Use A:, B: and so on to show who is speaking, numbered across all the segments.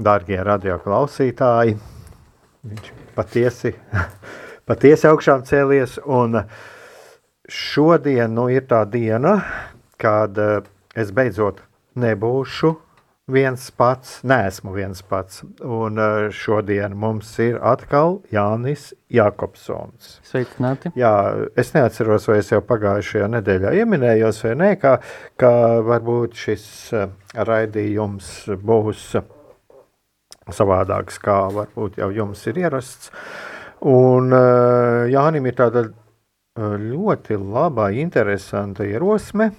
A: dārgie radioklausītāji, viņš patiesi, patiesi augšām cēlies, un šodien nu, ir tā diena, kad eh, es beidzot nebūšu viens pats, neesmu viens pats, un eh, šodien mums ir atkal Jānis Jakobsons.
B: Sveicināti.
A: Jā, es neatceros, vai es jau pagājušajā nedēļā ieminējos vai nē, ka, ka varbūt šis eh, raidījums būs savādāks, kā varbūt jau jums ir ierasts. Un uh, Jānim ir tāda uh, ļoti laba, interesanta ierosme,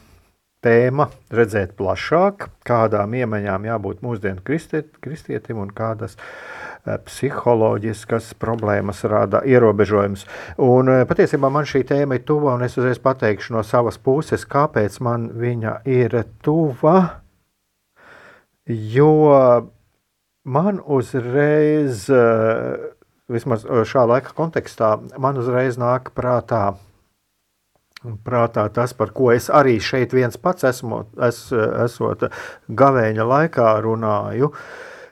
A: tēma redzēt plašāk, kādām iemaņām jābūt mūsdienu kristiet, kristietim un kādas uh, psiholoģiskas problēmas rada ierobežojums. Un patiesībā man šī tēma ir tuva, un es uzreiz pateikšu no savas puses, kāpēc man viņa ir tuva, jo Man uzreiz, eh, vismaz eh, šā laika kontekstā, man uzreiz nāk prātā, prātā tas, par ko es arī šeit viens pats esmu, es, esot gavēņa laikā runāju,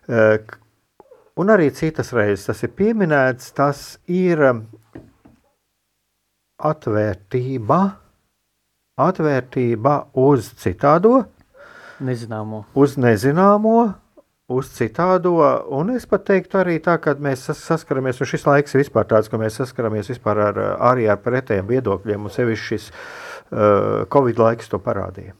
A: eh, un arī citas reizes tas ir pieminēts, tas ir atvērtība, atvērtība uz citādo,
B: nezināmo.
A: uz nezināmo, uz citādo, un es pat teiktu arī tā, ka mēs saskaramies, un šis laiks ir vispār tāds, ka mēs saskaramies vispār ar, arī ar pretējiem viedokļiem, un sevišķi šis uh, Covid laiks to parādīja.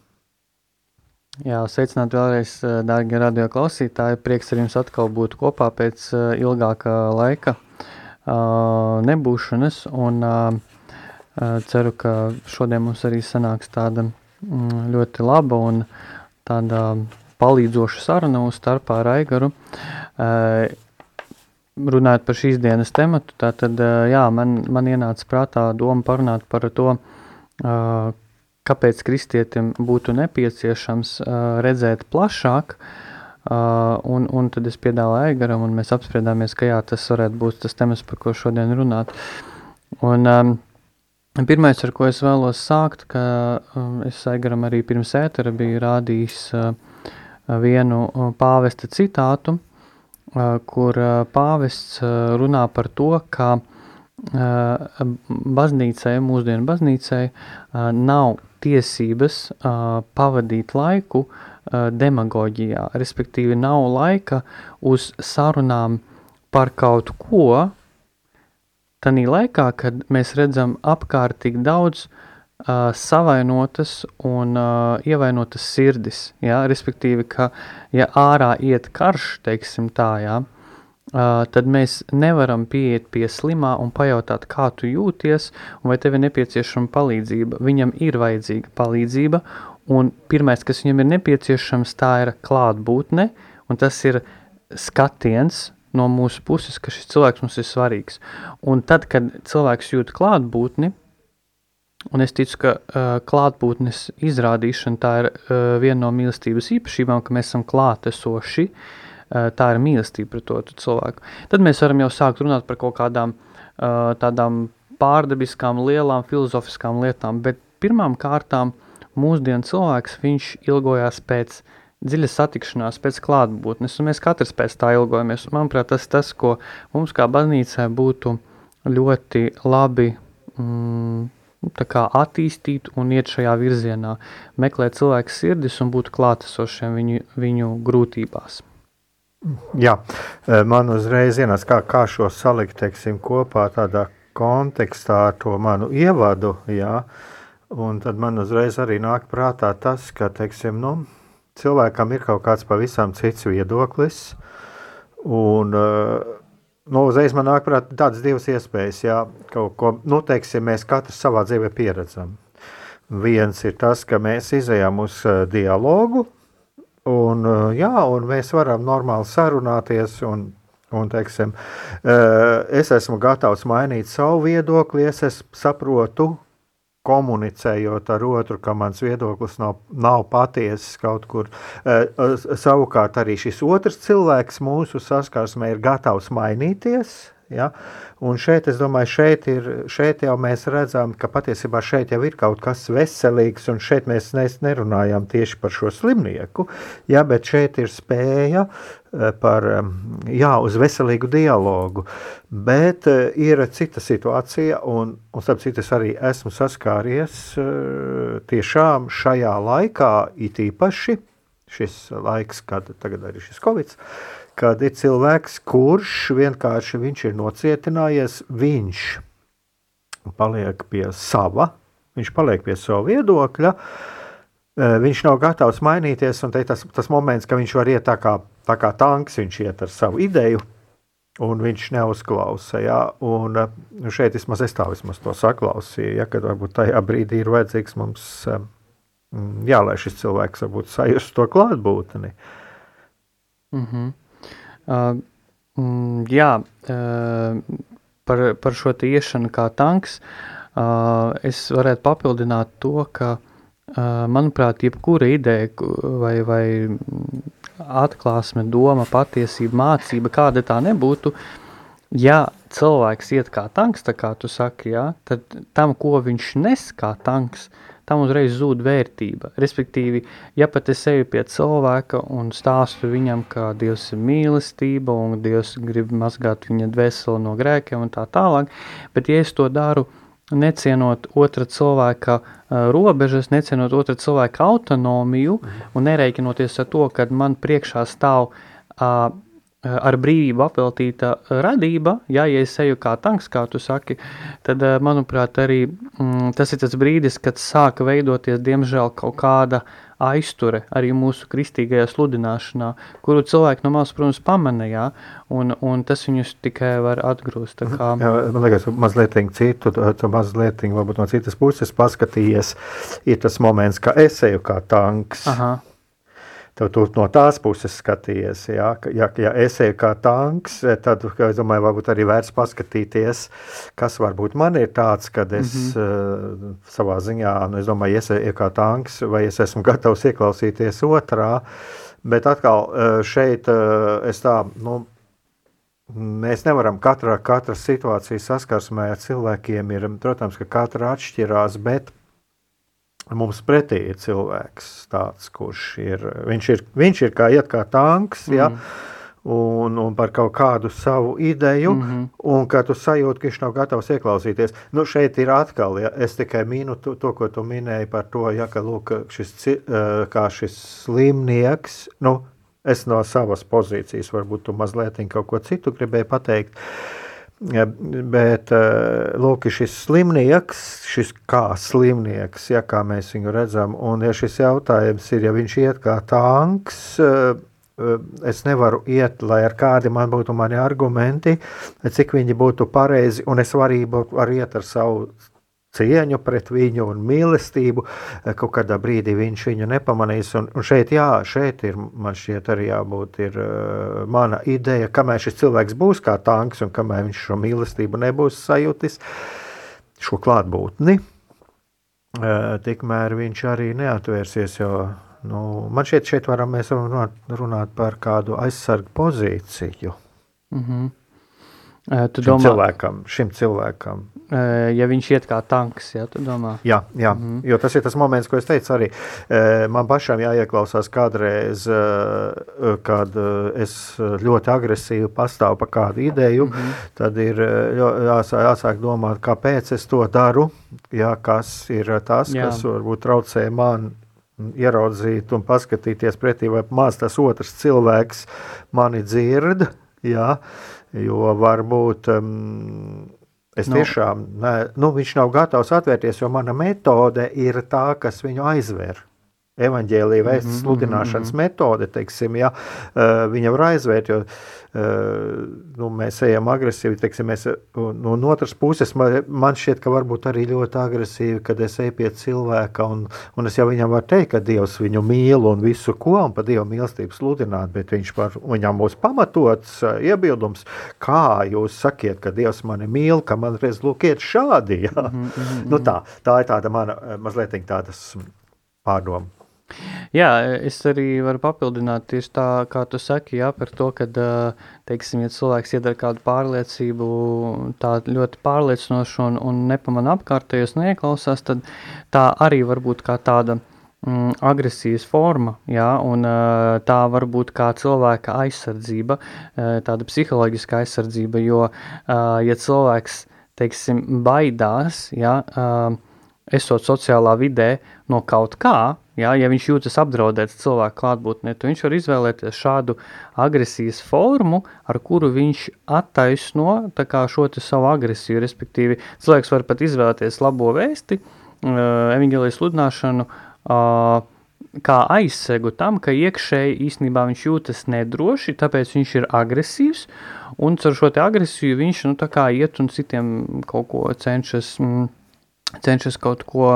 B: Jā, sveicināt vēlreiz, dārgie radio klausītāji. Prieks ar jums atkal būt kopā pēc uh, ilgāka laika uh, nebūšanas, un uh, ceru, ka šodien mums arī sanāks tāda mm, ļoti laba un tāda palīdzoša saruna mūsu starpā ar Aigaru. Uh, runājot par šīs dienas tematu, tad uh, jā, man, man ienāca prātā doma parunāt par to, uh, kāpēc kristietim būtu nepieciešams redzēt plašāk, un, un tad es piedāvāju Aigaram, un mēs apspriedāmies, ka jā, tas varētu būt tas temats, par ko šodien runāt. Un, um, Pirmais, ar ko es vēlos sākt, ka um, es Aigaram arī pirms ētera biju rādījis uh, vienu pāvesta citātu, kur pāvests runā par to, ka baznīcai, mūsdienu baznīcai nav tiesības pavadīt laiku demagoģijā, respektīvi nav laika uz sarunām par kaut ko, tanī laikā, kad mēs redzam apkārt tik daudz uh, uh, savainotas un uh, ievainotas sirdis, jā, respektīvi, ka ja ārā iet karš, teiksim tā, jā, uh, tad mēs nevaram pieiet pie slimā un pajautāt, kā tu jūties, vai tev ir nepieciešama palīdzība. Viņam ir vajadzīga palīdzība, un pirmais, kas viņam ir nepieciešams, tā ir klātbūtne, un tas ir skatiens no mūsu puses, ka šis cilvēks mums ir svarīgs. Un tad, kad cilvēks jūt klātbūtni, Un es ticu, ka uh, klātbūtnes izrādīšana tā ir uh, viena no mīlestības īpašībām, ka mēs esam klātesoši. Uh, tā ir mīlestība pret to cilvēku. Tad mēs varam jau sākt runāt par kaut kādām uh, tādām pārdabiskām, lielām filozofiskām lietām, bet pirmām kārtām mūsdienu cilvēks, viņš ilgojās pēc dziļas satikšanās, pēc klātbūtnes, un mēs katrs pēc tā ilgojamies. Manuprāt, tas tas, ko mums kā baznīcai būtu ļoti labi mm, Nu, attīstīt un iet šajā virzienā, meklēt cilvēku sirdis un būt klātesošiem viņu, viņu grūtībās.
A: Jā, man uzreiz ienāca, kā, kā šo salikt teiksim, kopā tādā kontekstā ar to manu ievadu. Jā, un tad man uzreiz arī nāk prātā tas, ka teiksim, nu, cilvēkam ir kaut kāds pavisam cits viedoklis. Un, e, nu, uzreiz man nāk prātā tādas divas iespējas, jā, kaut ko, nu, teiksim, mēs katrs savā dzīvē pieredzam. Viens ir tas, ka mēs izējām uz e, dialogu, Un, eh, jā, un mēs varam normāli sarunāties. Un, un, teiksim, eh, es esmu gatavs mainīt savu viedokli, es saprotu, komunicējot ar otru, ka mans viedoklis nav, nav patiesis kaut kur. Eh, savukārt arī šis otrs cilvēks mūsu saskarsmē ir gatavs mainīties. Ja? Un šeit, es domāju, šeit, ir, šeit jau mēs redzam, ka patiesībā šeit jau ir kaut kas veselīgs, un šeit mēs nerunājam tieši par šo slimnieku, ja? bet šeit ir spēja eh, par, jā, veselīgu dialogu. Bet eh, ir cita situācija, un, un starp citu es arī esmu saskāries eh, tiešām šajā laikā, it īpaši šis laiks, kad tagad arī šis Covid, kad ir cilvēks, kurš vienkārši viņš ir nocietinājies, viņš paliek pie sava, viņš paliek pie sava viedokļa, viņš nav gatavs mainīties, un tas, tas moments, ka viņš var iet tā kā, tā kā tanks, viņš iet ar savu ideju, un viņš neuzklausa. Ja? Un e, šeit vismaz es tā vismaz to saklausīju, ja? kad varbūt tajā brīdī ir vajadzīgs mums, jā, lai šis cilvēks varbūt sajust to klātbūtni.
B: Mm -hmm. Uh, mm, jā, uh, par, par šo iešanu kā tanks, uh, es varētu papildināt to, ka, uh, manuprāt, jebkura ideja vai, vai atklāsme, doma, patiesība, mācība, kāda tā nebūtu, ja cilvēks iet kā tanks, tā kā tu saki, jā, tad tam, ko viņš nes kā tanks, uh, tam uzreiz zūd vērtība. Respektīvi, ja pat es eju pie cilvēka un stāstu viņam, ka Dievs ir mīlestība un Dievs grib mazgāt viņa dvēseli no grēkiem un tā tālāk, bet ja es to daru necienot otra cilvēka uh, robežas, necienot otra cilvēka autonomiju mhm. un nereikinoties ar to, ka man priekšā stāv uh, Eh, ar brīvību apveltīta radība, ja, ja es eju kā tanks, kā tu saki, tad, manuprāt, arī mm, tas ir tas brīdis, kad sāka veidoties, diemžēl, kaut kāda aizture arī mūsu kristīgajā sludināšanā, kuru cilvēki no malas, protams, pamanīja, un, un tas viņus tikai var atgrūst. Kā...
A: Jā, man liekas, mazliet citu, tu mazliet varbūt no citas puses paskatījies, ir tas moments, ka es eju kā tanks. Aha Tev tu no tās puses skaties, ja, ja, ja es eju kā tanks, tad es domāju, varbūt arī vērts paskatīties, kas varbūt man ir tāds, kad es mm -hmm. uh, savā ziņā, nu, es domāju, es eju kā tanks, vai es esmu gatavs ieklausīties otrā, bet atkal uh, šeit es tā, nu, Mēs nevaram katrā, katra situācija saskarsmē ar cilvēkiem. Ir, protams, ka katra atšķirās, bet Mums pretī ir cilvēks, tāds, kurš ir. Viņš ir, viņš ir kā iet kā tanks. Mm. Ja? Un, un par kaut kādu savu ideju, mm -hmm. un ka tu sajūti, ka viņš nav gatavs ieklausīties. Nu, šeit ir atkal, ja es tikai minu to, to ko tu minēji par to, ja, ka lūk, šis, šis slimnieks, nu, es no savas pozīcijas, varbūt tu mazliet kaut ko citu gribēji pateikt. Uh, Bet eh, lūk, šis slimnieks, šis kā slimnieks, ja kā mēs viņu redzam, un ja šis jautājums ir, ja viņš iet kā tanks, eh, es nevaru iet, lai ar kādi man būtu mani argumenti, cik viņi būtu pareizi, un es varu arī iet ar savu cieņu pret viņu un mīlestību. Eh, kaut kādā brīdī viņš viņu nepamanīs. Un, un šeit, jā, šeit ir man šķiet arī jābūt ir, uh, mana ideja, kamēr šis cilvēks būs kā tanks un kamēr viņš šo mīlestību nebūs sajūtis, šo klātbūtni, uh, tikmēr viņš arī neatvērsies. Jo, nu, man šķiet, šeit varam mēs runāt, runāt par kādu aizsargu pozīciju. Mm -hmm.
B: Tu
A: šim domā, cilvēkam, šim cilvēkam.
B: Ja viņš iet kā tanks, ja?
A: Jā, jā mm -hmm. jo tas ir tas moments, ko es teicu arī. Man pašam jāieklausās kādreiz, kad es ļoti agresīvi pastāvu par kādu ideju, mm -hmm. tad ir jāsāk, jāsāk domāt, kāpēc es to daru, jā, kas ir tas, jā. kas varbūt traucē man ieraudzīt un paskatīties pretī, vai maz tas otrs cilvēks mani dzird. Jā, jo varbūt um, es no. tiešām, ne, nu, viņš nav gatavs atvērties, jo mana metode ir tā, kas viņu aizver evaņģēlīja vēstures mm -hmm. sludināšanas metode, teiksim, ja, viņa var aizvērt, jo nu, mēs ejam agresīvi, teiksim, mēs, nu, no otras puses, man, man šķiet, ka varbūt arī ļoti agresīvi, kad es eju pie cilvēka, un, un es jau viņam varu teikt, ka Dievs viņu mīl un visu ko, un pa Dievu mīlestību sludināt, bet viņš var, viņam būs pamatots iebildums, kā jūs sakiet, ka Dievs mani mīl, ka man reiz lūk iet šādi, ja? mm -hmm. nu tā, tā ir tāda mana, mazliet tādas pārdoma.
B: Jā, es arī varu papildināt tieši tā, kā tu saki, jā, par to, ka, teiksim, ja cilvēks iedara kādu pārliecību tā ļoti pārliecinošu un, un nepamana apkārtējos neieklausās, tad tā arī var būt kā tāda mm, agresijas forma, jā, un tā var būt kā cilvēka aizsardzība, tāda psiholoģiska aizsardzība, jo, ja cilvēks, teiksim, baidās, jā, esot sociālā vidē no kaut kā, Ja, ja viņš jūtas apdraudēts cilvēku klātbūtnē, tad viņš var izvēlēties šādu agresijas formu, ar kuru viņš attaisno šo savu agresiju. Respektīvi, cilvēks var pat izvēlēties labo vēsti, uh, evanģēlijas sludināšanu, uh, kā aizsegu tam, ka iekšēji īstenībā viņš jūtas nedroši, tāpēc viņš ir agresīvs, un ar šo agresiju viņš nu, iet un citiem kaut ko cenšas. Mm, cenšas kaut ko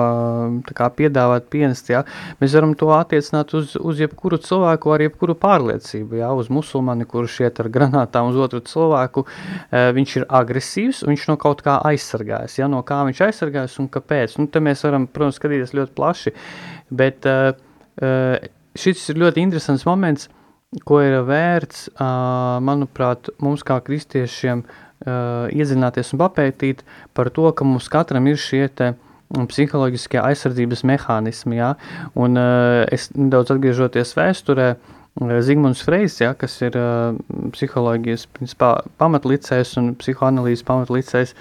B: kā, piedāvāt, pienest. Ja? Mēs varam to attiecināt uz, uz jebkuru cilvēku ar jebkuru pārliecību. Ja? Uz musulmani, kurš iet ar granātām uz otru cilvēku, viņš ir agresīvs, viņš no kaut kā aizsargājas. Ja? No kā viņš aizsargājas un kāpēc? Nu, te mēs varam, protams, skatīties ļoti plaši, bet šis ir ļoti interesants moments, ko ir vērts, manuprāt, mums kā kristiešiem iedzināties un papētīt par to, ka mums katram ir šie te psiholoģiskie aizsardzības mehānismi, ja? un es nedaudz atgriežoties vēsturē, Zigmunds Freis, ja, kas ir uh, psiholoģijas principā, pamatlicējs un psihoanalīzes pamatlicējs,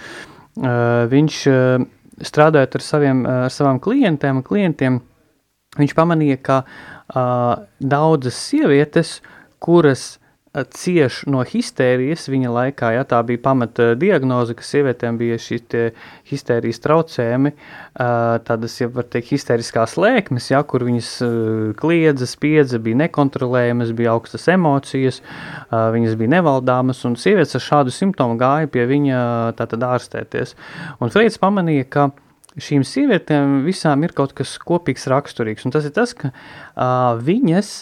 B: uh, viņš uh, strādājot ar, saviem, ar savām klientēm un klientiem, viņš pamanīja, ka uh, daudzas sievietes, kuras cieš no histērijas viņa laikā, ja tā bija pamata diagnoze, ka sievietēm bija šī histērijas traucējumi, tādas, ja var teikt, histēriskās lēkmes, ja, kur viņas kliedza, spiedza, bija nekontrolējamas, bija augstas emocijas, viņas bija nevaldāmas, un sievietes ar šādu simptomu gāja pie viņa tātad ārstēties. Un Freids pamanīja, ka šīm sievietēm visām ir kaut kas kopīgs raksturīgs, un tas ir tas, ka uh, viņas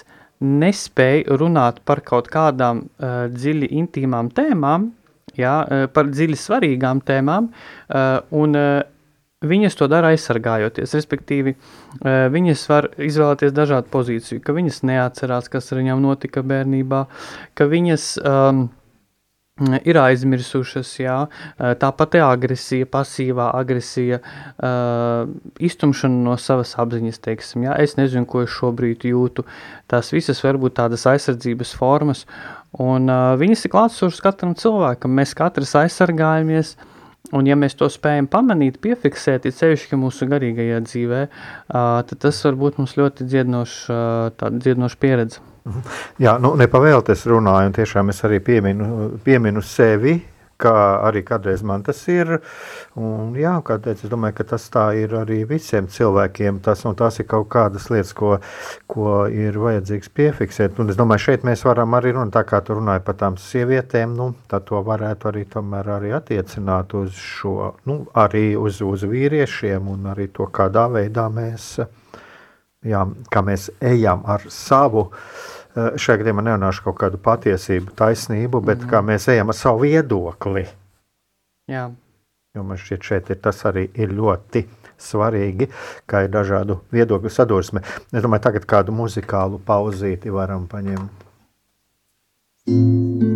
B: nespēja runāt par kaut kādām uh, dziļi intīmām tēmām, jā, uh, par dziļi svarīgām tēmām, uh, un uh, viņas to dara aizsargājoties, respektīvi uh, viņas var izvēlēties dažādu pozīciju, ka viņas neatcerās, kas ar viņām notika bērnībā, ka viņas um, ir aizmirsušas, jā, tāpat agresija, pasīvā agresija, uh, iztumšana no savas apziņas, teiksim, jā, es nezinu, ko es šobrīd jūtu, tās visas var būt tādas aizsardzības formas, un uh, viņas ir klātsošas katram cilvēkam, mēs katrs aizsargājamies, un ja mēs to spējam pamanīt, piefiksēt, ir sevišķi mūsu garīgajā dzīvē, tad tas var būt mums ļoti dziednošs, tāda dziednoša pieredze.
A: Jā, nu, nepavēlties runāju, un tiešām es arī pieminu, pieminu sevi, kā arī kādreiz man tas ir. Un, jā, kādreiz es domāju, ka tas tā ir arī visiem cilvēkiem. Tas, tas ir kaut kādas lietas, ko, ko ir vajadzīgs piefiksēt. Un es domāju, šeit mēs varam arī runāt, tā kā tu runāji par tām sievietēm, nu, tad to varētu arī, arī attiecināt uz šo, nu, arī uz, uz vīriešiem un arī to, kādā veidā mēs, jā, kā mēs ejam ar savu uh, šajā gadījumā nerunāšu kaut kādu patiesību, taisnību, bet mm kā mēs ejam ar savu viedokli.
B: Jā.
A: Jo man šķiet, šeit ir tas arī ir ļoti svarīgi, kā ir dažādu viedokļu sadursme. Es domāju, tagad kādu muzikālu pauzīti varam paņemt. Mm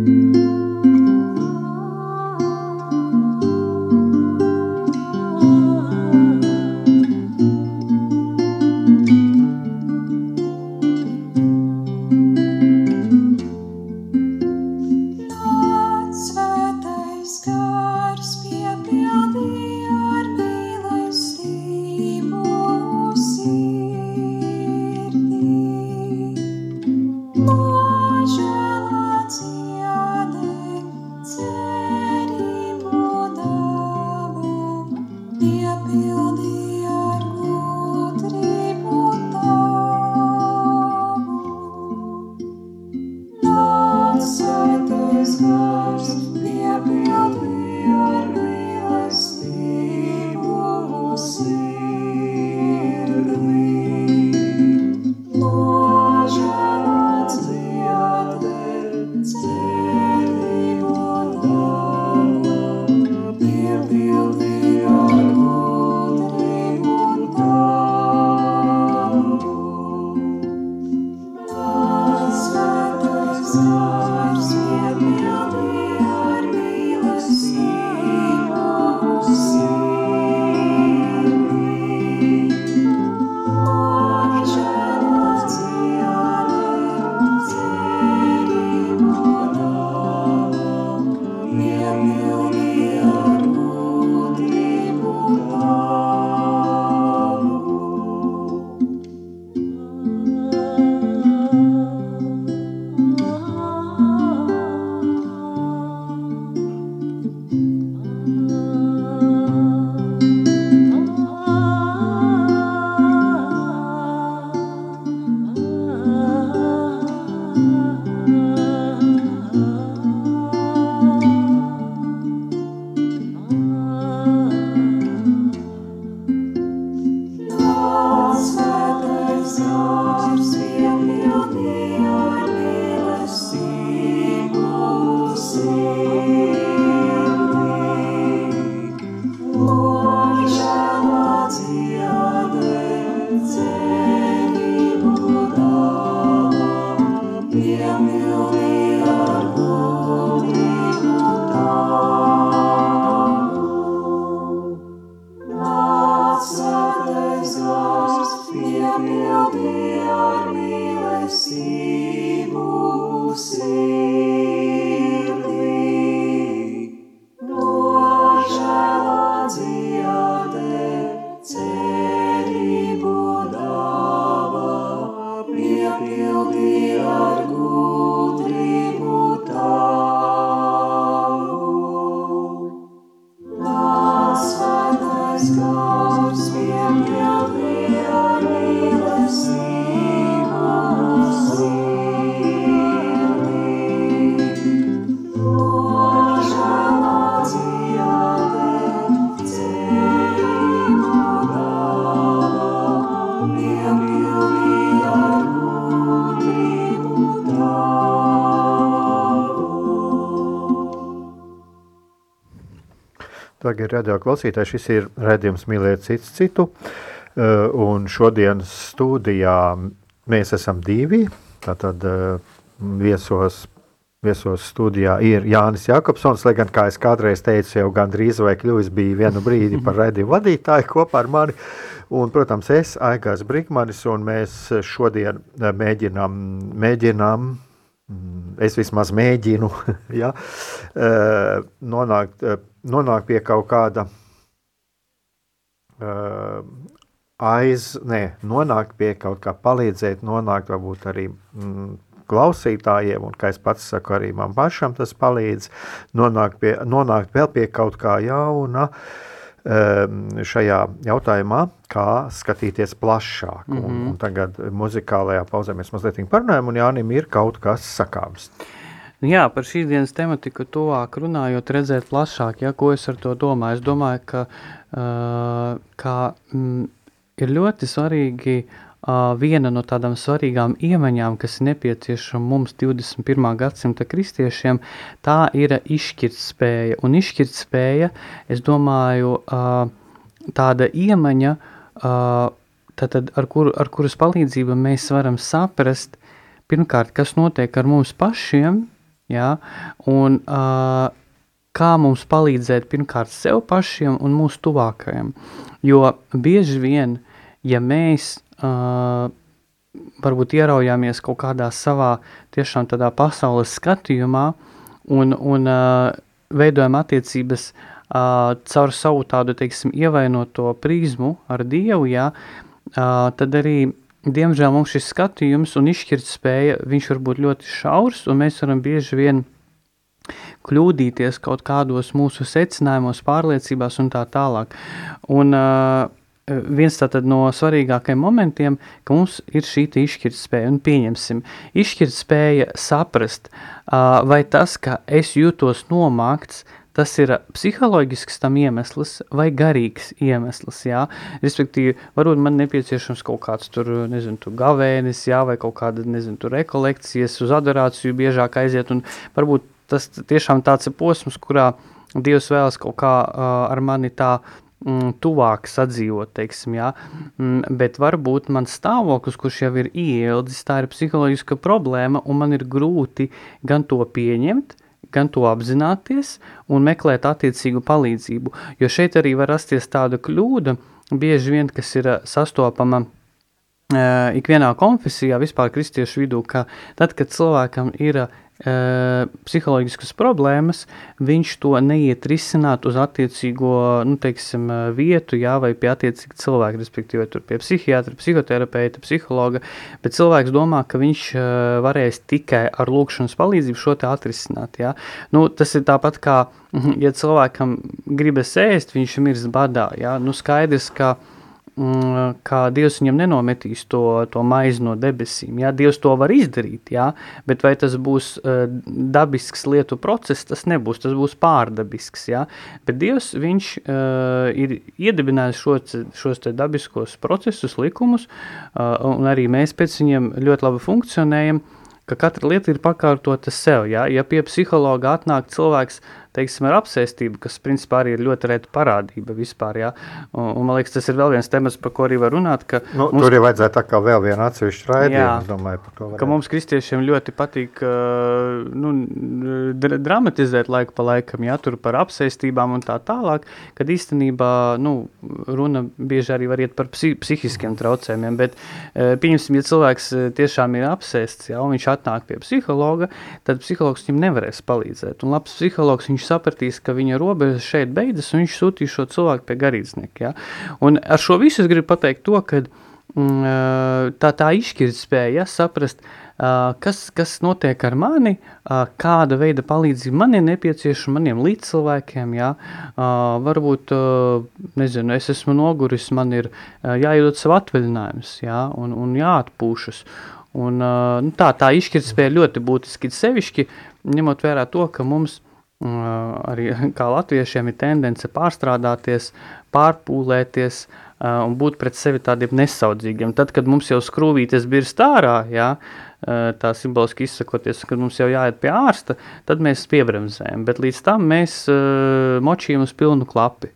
A: radio klausītāji, šis ir redzījums mīlēt cits citu, uh, un šodienas studijā mēs esam divi, tātad uh, viesos Viesos studijā ir Jānis Jakobsons, lai gan, kā es kādreiz teicu, jau gandrīz vai kļuvis bija vienu brīdi par redzējumu vadītāju kopā ar mani. Un, protams, es, Aigars Brīsmanis, un mēs šodien mēģinām, mēģinām es vismaz mēģinu ja, eh, nonākt, nonākt pie kaut kāda eh, aiz, nē, nonākt pie kaut kā palīdzēt, nonākt varbūt arī mm, klausītājiem, un kā es pats saku, arī man pašam tas palīdz nonākt, pie, nonākt vēl pie kaut kā jauna. Uh, Ehm, šajā jautājumā, kā skatīties plašāk. Mm -hmm. un, mhm. un tagad muzikālajā pauzē mēs mazliet parunājam, un Jānim ir kaut kas sakāms.
B: Jā, par šīs dienas tematiku tuvāk runājot, redzēt plašāk, ja, ko es ar to domāju. Es domāju, ka, uh, ka mm, ir ļoti svarīgi uh, viena no tādām svarīgām iemaņām, kas ir nepieciešama mums 21. gadsimta kristiešiem, tā ir izšķirtspēja. Un izšķirtspēja, es domāju, tāda iemaņa, tātad, ar, kur, ar kuras palīdzību mēs varam saprast, pirmkārt, kas notiek ar mums pašiem, ja, un kā mums palīdzēt pirmkārt sev pašiem un mūsu tuvākajiem. Jo bieži vien, ja mēs uh, varbūt ieraujāmies kaut kādā savā tiešām tādā pasaules skatījumā un, un uh, veidojam attiecības uh, caur savu tādu, teiksim, ievainoto prizmu ar Dievu, jā, uh, tad arī, diemžēl, mums šis skatījums un izšķirt spēja, viņš var būt ļoti šaurs, un mēs varam bieži vien kļūdīties kaut kādos mūsu secinājumos, pārliecībās un tā tālāk. Un, uh, viens no svarīgākajiem momentiem, ka mums ir šī izšķirtspēja, un pieņemsim, izšķirtspēja saprast, vai tas, ka es jūtos nomākts, tas ir psiholoģisks tam iemesls vai garīgs iemesls, jā, respektīvi, varbūt man nepieciešams kaut kāds tur, nezinu, tur gavēnis, jā, vai kaut kāda, nezinu, tur rekolekcijas uz adorāciju biežāk aiziet, un varbūt tas tiešām tāds ir posms, kurā Dievs vēlas kaut kā uh, ar mani tā mm, tuvāk sadzīvot, teiksim, jā. Mm, bet varbūt mans stāvoklis, kurš jau ir ieildzis, tā ir psiholoģiska problēma, un man ir grūti gan to pieņemt, gan to apzināties un meklēt attiecīgu palīdzību. Jo šeit arī var rasties tāda kļūda, bieži vien, kas ir sastopama uh, ikvienā konfesijā, vispār kristiešu vidū, ka tad, kad cilvēkam ir uh, psiholoģiskas problēmas, viņš to neiet risināt uz attiecīgo, nu, teiksim, vietu, jā, vai pie attiecīga cilvēka, respektīvi, tur pie psihiatra, psihoterapeita, psihologa, bet cilvēks domā, ka viņš varēs tikai ar lūkšanas palīdzību šo te atrisināt, jā. Nu, tas ir tāpat kā, ja cilvēkam gribas ēst, viņš mirst badā, jā, nu, skaidrs, ka, uh, ka Dievs viņam nenometīs to, to maizi no debesīm. Jā, Dievs to var izdarīt, jā, bet vai tas būs uh, dabisks lietu process, tas nebūs, tas būs pārdabisks. Jā. Bet Dievs viņš, uh, ir iedibinājis šo, šos te dabiskos procesus, likumus, uh, un arī mēs pēc viņiem ļoti labi funkcionējam, ka katra lieta ir pakārtota sev. Jā. Ja pie psihologa atnāk cilvēks, uh, teiksim, ar apsēstību, kas principā arī ir ļoti reta parādība vispār. Jā. Un, un, man liekas, tas ir vēl viens temats, par ko arī var runāt.
A: Nu, mums, tur jau vajadzētu kā vēl vienu atsevišķu raidījumu.
B: Ka mums kristiešiem ļoti patīk nu, dramatizēt laiku pa laikam, jā, tur par apsēstībām un tā tālāk, kad īstenībā, nu, runa bieži arī var iet par psi psihiskiem traucējumiem, bet pieņemsim, ja cilvēks tiešām ir apsēsts, jā, un viņš atnāk pie psihologa, tad psihologs viņam nevarēs palīdzēt. Un labs psihologs, viņš sapratīs, ka viņa robeža šeit beidzas, un viņš sūtīs šo cilvēku pie garīdznieka. Ja? Un ar šo visu es gribu pateikt to, ka mm, tā, tā izšķirtspēja ja, saprast, kas, kas notiek ar mani, kāda veida palīdzība man ir nepieciešama maniem līdzcilvēkiem, jā, varbūt, nezinu, es esmu noguris, man ir jāiedod savu atvaļinājums, jā, un, un jāatpūšas, un nu, tā, tā izšķirtspēja ļoti būtiski, sevišķi, ņemot vērā to, ka mums arī kā latviešiem ir tendence pārstrādāties, pārpūlēties, un būt pret sevi tādiem nesaudzīgiem. Tad, kad mums jau skrūvītes birst ārā, jā, tā simboliski izsakoties, kad mums jau jāiet pie ārsta, tad mēs piebremzējam, bet līdz tam mēs močījam uz pilnu klapi.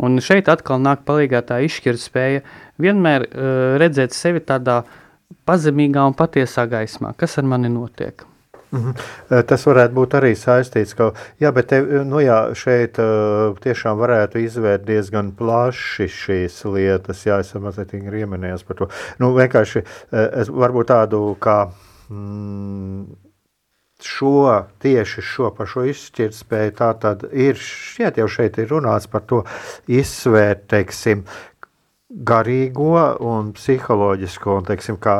B: Un šeit atkal nāk palīgā tā izšķirt spēja vienmēr redzēt sevi tādā pazemīgā un patiesā gaismā, kas ar mani notiek.
A: -hmm. Tas varētu būt arī saistīts, ka jā, te, nu jā, šeit tiešām varētu izvērt diezgan plaši šīs lietas. Jā, es mazliet ieminējos par to. Nu, vienkārši es varbūt tādu kā. Mm, šo, tieši šo pašu izšķirtspēju, tā tad ir, šķiet jau šeit ir runāts par to izsvērt, teiksim, garīgo un psiholoģisko, un teiksim, kā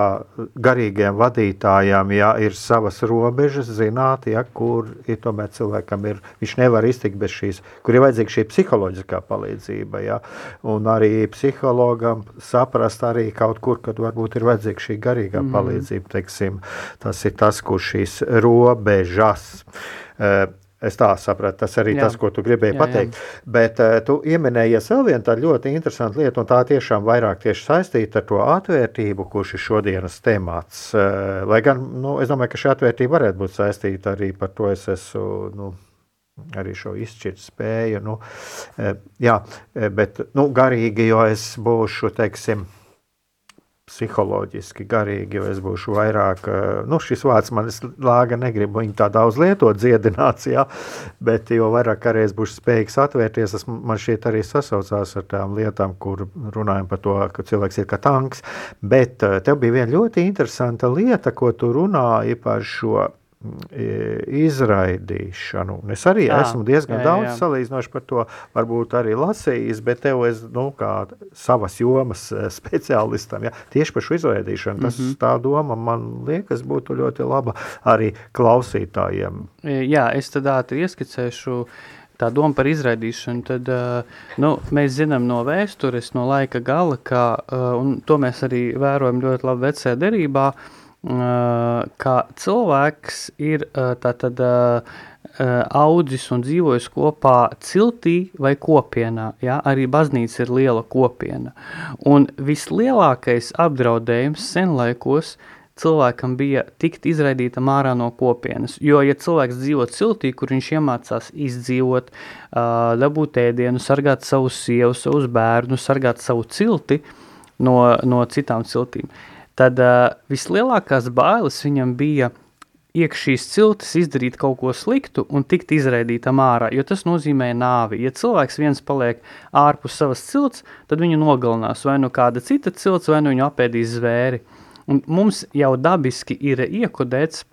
A: garīgiem vadītājām, ja ir savas robežas, zināt, ja, kur ir tomēr cilvēkam ir, viņš nevar iztikt bez šīs, kur ir vajadzīga šī psiholoģiskā palīdzība, ja, un arī psihologam saprast arī kaut kur, kad varbūt ir vajadzīga šī garīgā mm. palīdzība, teiksim, tas ir tas, kur šīs robežas. Uh, Es tā sapratu, tas arī jā. tas, ko tu gribēji jā, pateikt. Jā. Bet uh, tu pieminējies vēl vienu tādu ļoti interesantu lietu, un tā tiešām vairāk tieši saistīta ar to atvērtību, kurš ir šodienas temats. Uh, lai gan nu, es domāju, ka šī atvērtība varētu būt saistīta arī par to, es esmu. Nu, Arī šo izšķirt spēju. Nu, uh, jā, bet nu, garīgi, jo es būšu, teiksim, psiholoģiski, garīgi, jo es būšu vairāk, eh, nu, šis vārds man lāga negribu viņu tā daudz lietot, dziedināts, jā, bet jo vairāk reiz būšu spējīgs atvērties, tas man šķiet arī sasaucās ar tām lietām, kur runājam par to, ka cilvēks ir kā tanks, bet eh, tev bija viena ļoti interesanta lieta, ko tu runāji par šo izraidīšanu. Un es arī jā, esmu diezgan jā, daudz jā. salīdzinoši par to, varbūt arī lasījis, bet tev es, nu, kā savas jomas eh, speciālistam, ja, tieši par šo izraidīšanu, tas mm -hmm. tā doma, man liekas, būtu ļoti laba arī klausītājiem.
B: Jā, es tad ātri ieskicēšu tā doma par izraidīšanu, tad uh, nu, mēs zinām no vēstures, no laika gala, ka, uh, un to mēs arī vērojam ļoti labi vecajā derībā, uh, ka cilvēks ir tātad audzis un dzīvojis kopā ciltī vai kopienā. Ja? Arī baznīca ir liela kopiena. Un vislielākais apdraudējums senlaikos cilvēkam bija tikt izraidītam ārā no kopienas. Jo, ja cilvēks dzīvo ciltī, kur viņš iemācās izdzīvot, dabūt ēdienu, sargāt savu sievu, savus bērnus, sargāt savu cilti no, no citām ciltīm, tad uh, vislielākās bailes viņam bija iekš šīs ciltis izdarīt kaut ko sliktu un tikt izraidītam ārā, jo tas nozīmē nāvi. Ja cilvēks viens paliek ārpus savas cilts, tad viņu nogalinās vai nu kāda cita cilts, vai nu viņu apēdīs zvēri. Un mums jau dabiski ir iekodēts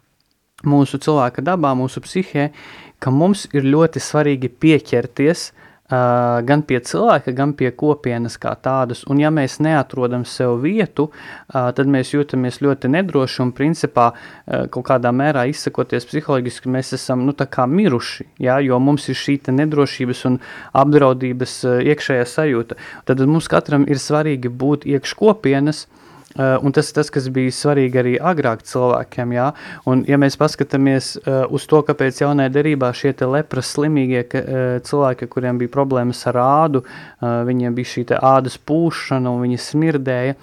B: mūsu cilvēka dabā, mūsu psihē, ka mums ir ļoti svarīgi pieķerties uh, Uh, gan pie cilvēka, gan pie kopienas kā tādas. Un ja mēs neatrodam sev vietu, uh, tad mēs jūtamies ļoti nedroši un principā uh, kaut kādā mērā izsakoties psiholoģiski mēs esam nu, miruši, ja, jo mums ir šī nedrošības un apdraudības iekšējā sajūta. Tad mums katram ir svarīgi būt iekš kopienas, Uh, un tas tas, kas bija svarīgi arī agrāk cilvēkiem. Jā? Un, ja mēs paskatāmies uh, uz to, kāpēc jaunajā derībā šie lepras slimīgie ka, uh, cilvēki, kuriem bija problēmas ar ādu, viņiem bija šī ādas pūšana un viņi smirdēja,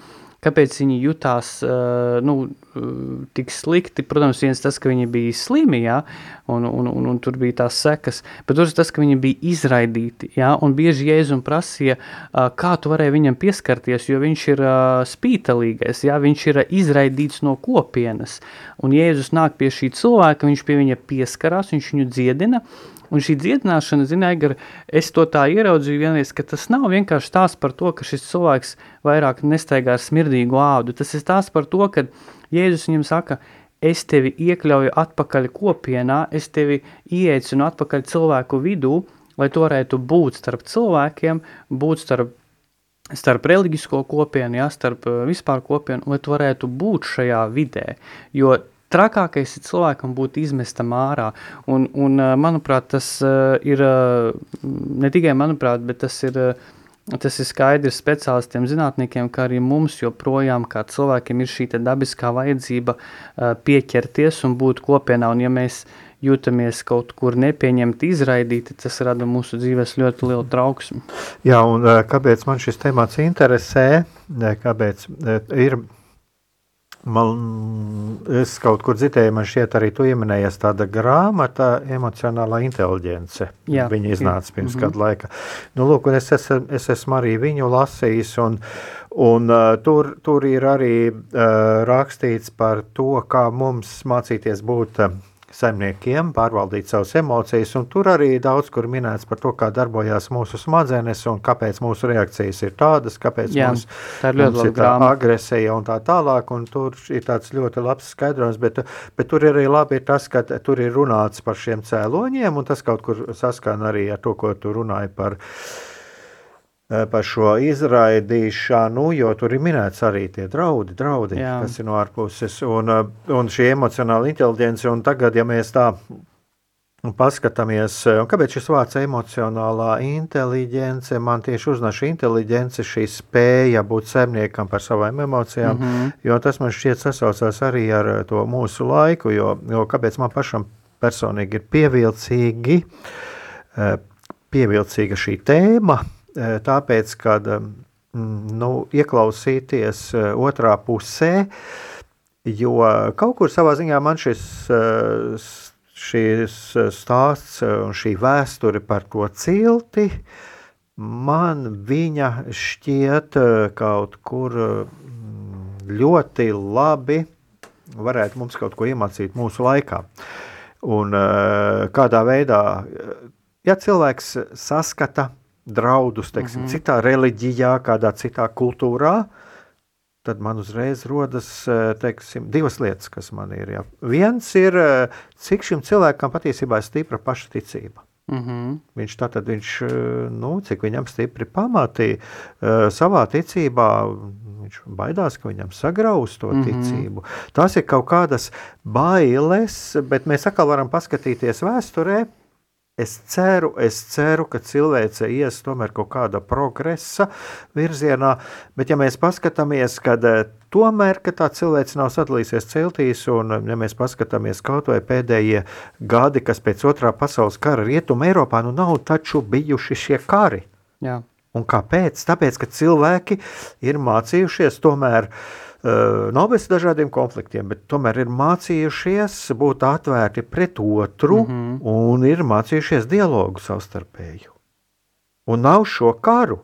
B: kāpēc viņi jutās uh, nu, tik slikti. Protams, viens tas, ka viņi bija slimi, ja, un, un, un, un tur bija tās sekas, bet otrs tas, ka viņi bija izraidīti, ja, un bieži Jēzum prasīja, uh, kā tu varēji viņam pieskarties, jo viņš ir uh, spītalīgais, ja, viņš ir uh, izraidīts no kopienas, un Jēzus nāk pie šī cilvēka, viņš pie viņa pieskarās, viņš viņu dziedina, uh, Un šī dziedināšana, zināja, gar, es to tā ieraudzīju vienreiz, ka tas nav vienkārši tās par to, ka šis cilvēks vairāk nestaigā ar smirdīgu ādu. Tas ir tās par to, ka Jēzus viņam saka, es tevi iekļauju atpakaļ kopienā, es tevi ieeicinu atpakaļ cilvēku vidū, lai tu varētu būt starp cilvēkiem, būt starp starp reliģisko kopienu, ja, starp vispār kopienu, lai tu varētu būt šajā vidē, jo trakākais ir cilvēkam būt izmestam ārā. Un, un, manuprāt, tas ir ne tikai manuprāt, bet tas ir. Tas ir skaidrs speciālistiem, zinātniekiem, ka arī mums joprojām, kā cilvēkiem, ir šī dabiskā vajadzība pieķerties un būt kopienā. Un, ja mēs jūtamies kaut kur nepieņemti, izraidīti, tas rada mūsu dzīves ļoti lielu trauksmi.
A: Jā, un kāpēc man šis temats interesē, kāpēc ir Man, es kaut kur dzirdēju, man šķiet, arī tu pieminējies tāda grāmata, emocionālā inteligence. Jā, Viņa iznāca pirms mm -hmm. kāda laika. Nu, lūk, es, es, es esmu arī viņu lasījis, un, un uh, tur, tur ir arī uh, rakstīts par to, kā mums mācīties būt. Uh, saimniekiem, pārvaldīt savas emocijas, un tur arī daudz kur minēts par to, kā darbojās mūsu smadzenes un kāpēc mūsu reakcijas ir tādas, kāpēc Jā, mums,
B: tā ir, mums ir tā
A: agresija un tā tālāk, un tur ir tāds ļoti labs skaidrojums, bet, bet tur arī labi ir tas, ka tur ir runāts par šiem cēloņiem, un tas kaut kur saskan arī ar to, ko tu runāji par uh, par šo izraidīšanu, jo tur ir minēts arī tie draudi, draudi kas ir no ārpuses, un, eh, un šī emocionāla inteligence. Un tagad, ja mēs tā paskatāmies, eh, kāpēc šis vārds emocionālā inteligence, man tieši uznaša inteligence, šī spēja būt saimniekam par savām emocijām, mm -hmm. jo tas man šķiet sasaucās arī ar to mūsu laiku, jo, jo kāpēc man pašam personīgi ir pievilcīgi, pievilcīga šī tēma, Eh, tāpēc, mm, nu, ieklausīties otrā pusē, jo kaut kur savā ziņā man šis, šis stāsts un šī vēsture par to cilti, man viņa šķiet kaut kur ļoti labi varētu mums kaut ko iemācīt mūsu laikā. Un kādā veidā, ja cilvēks saskata draudus, teiksim, mm -hmm. citā reliģijā, kādā citā kultūrā, tad man uzreiz rodas eh, teiksim, divas lietas, kas man ir. Jā. Viens ir, eh, cik šim cilvēkam patiesībā ir stipra pašticība. Mm -hmm. Viņš tātad, viņš, eh, nu, cik viņam stipri pamatī savā ticībā, viņš baidās, ka viņam sagraus to mm -hmm. ticību. Tās ir kaut kādas bailes, bet mēs atkal varam paskatīties vēsturē, Es ceru, es ceru, ka cilvēce ies tomēr kaut kāda progresa virzienā, bet ja mēs paskatāmies, kad eh, tomēr, ka tā cilvēce nav sadalīsies celtīs, un ja mēs paskatāmies kaut vai pēdējie gadi, kas pēc otrā pasaules kara rietuma Eiropā, nu nav taču bijuši šie kari. Jā. Un kāpēc? Tāpēc, ka cilvēki ir mācījušies tomēr Eh, nav bez dažādiem konfliktiem, bet tomēr ir mācījušies būt atvērti pret otru mm -hmm. un ir mācījušies dialogu savstarpēju. Un nav šo karu.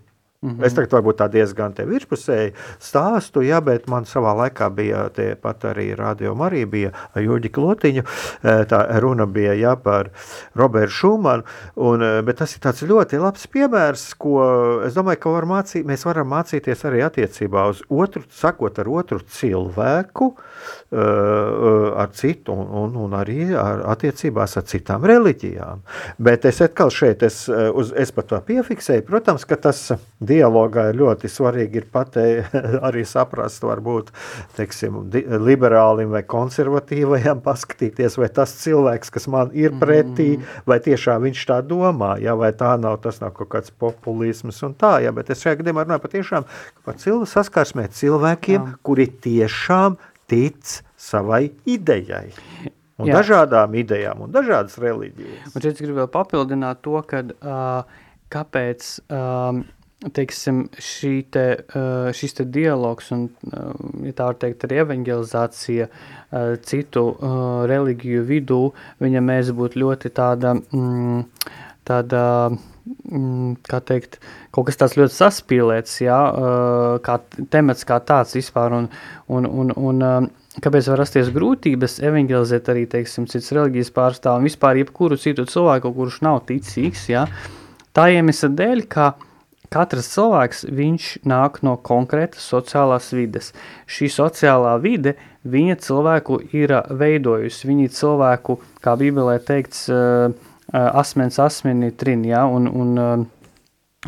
A: Mm -hmm. Es tagad varbūt tā diezgan te virspusēji stāstu, jā, bet man savā laikā bija tie pat arī radio arī bija Jūģi Klotiņu, eh, tā runa bija, jā, par Robertu Šumanu, un, eh, bet tas ir tāds ļoti labs piemērs, ko es domāju, ka var mācīt, mēs varam mācīties arī attiecībā uz otru, sakot ar otru cilvēku, Uh, ar citu, un, un, arī ar attiecībās ar citām reliģijām. Bet es atkal šeit, es, uz, es pat to piefiksēju, protams, ka tas dialogā ir ļoti svarīgi ir patē, arī saprast, varbūt, teiksim, liberālim vai konservatīvajam paskatīties, vai tas cilvēks, kas man ir pretī, mm. vai tiešām viņš tā domā, ja, vai tā nav, tas nav kaut kāds populisms un tā, ja, bet es šajā gadījumā runāju patiešām par cilvēku saskarsmē cilvēkiem, Jā. kuri tiešām tic savai idejai. Un Jā. dažādām idejām un dažādas reliģijas.
B: Un šeit es gribu vēl papildināt to, ka uh, kāpēc um, teiksim, šī te, uh, šis te dialogs un, uh, ja tā var teikt, arī evangelizācija uh, citu uh, reliģiju vidū, viņa mēs būtu ļoti tāda, mm, tāda mm, kā teikt, kaut kas tāds ļoti saspīlēts, jā, kā temats kā tāds vispār, un, un, un, un kāpēc var rasties grūtības evangelizēt arī, teiksim, cits reliģijas pārstāv un vispār jebkuru citu cilvēku, kurš nav ticīgs, jā, tā iemesla dēļ, ka katrs cilvēks, viņš nāk no konkrētas sociālās vides. Šī sociālā vide, viņa cilvēku ir veidojusi, viņa cilvēku, kā bībelē teikts, asmens asmeni trin, jā, un, un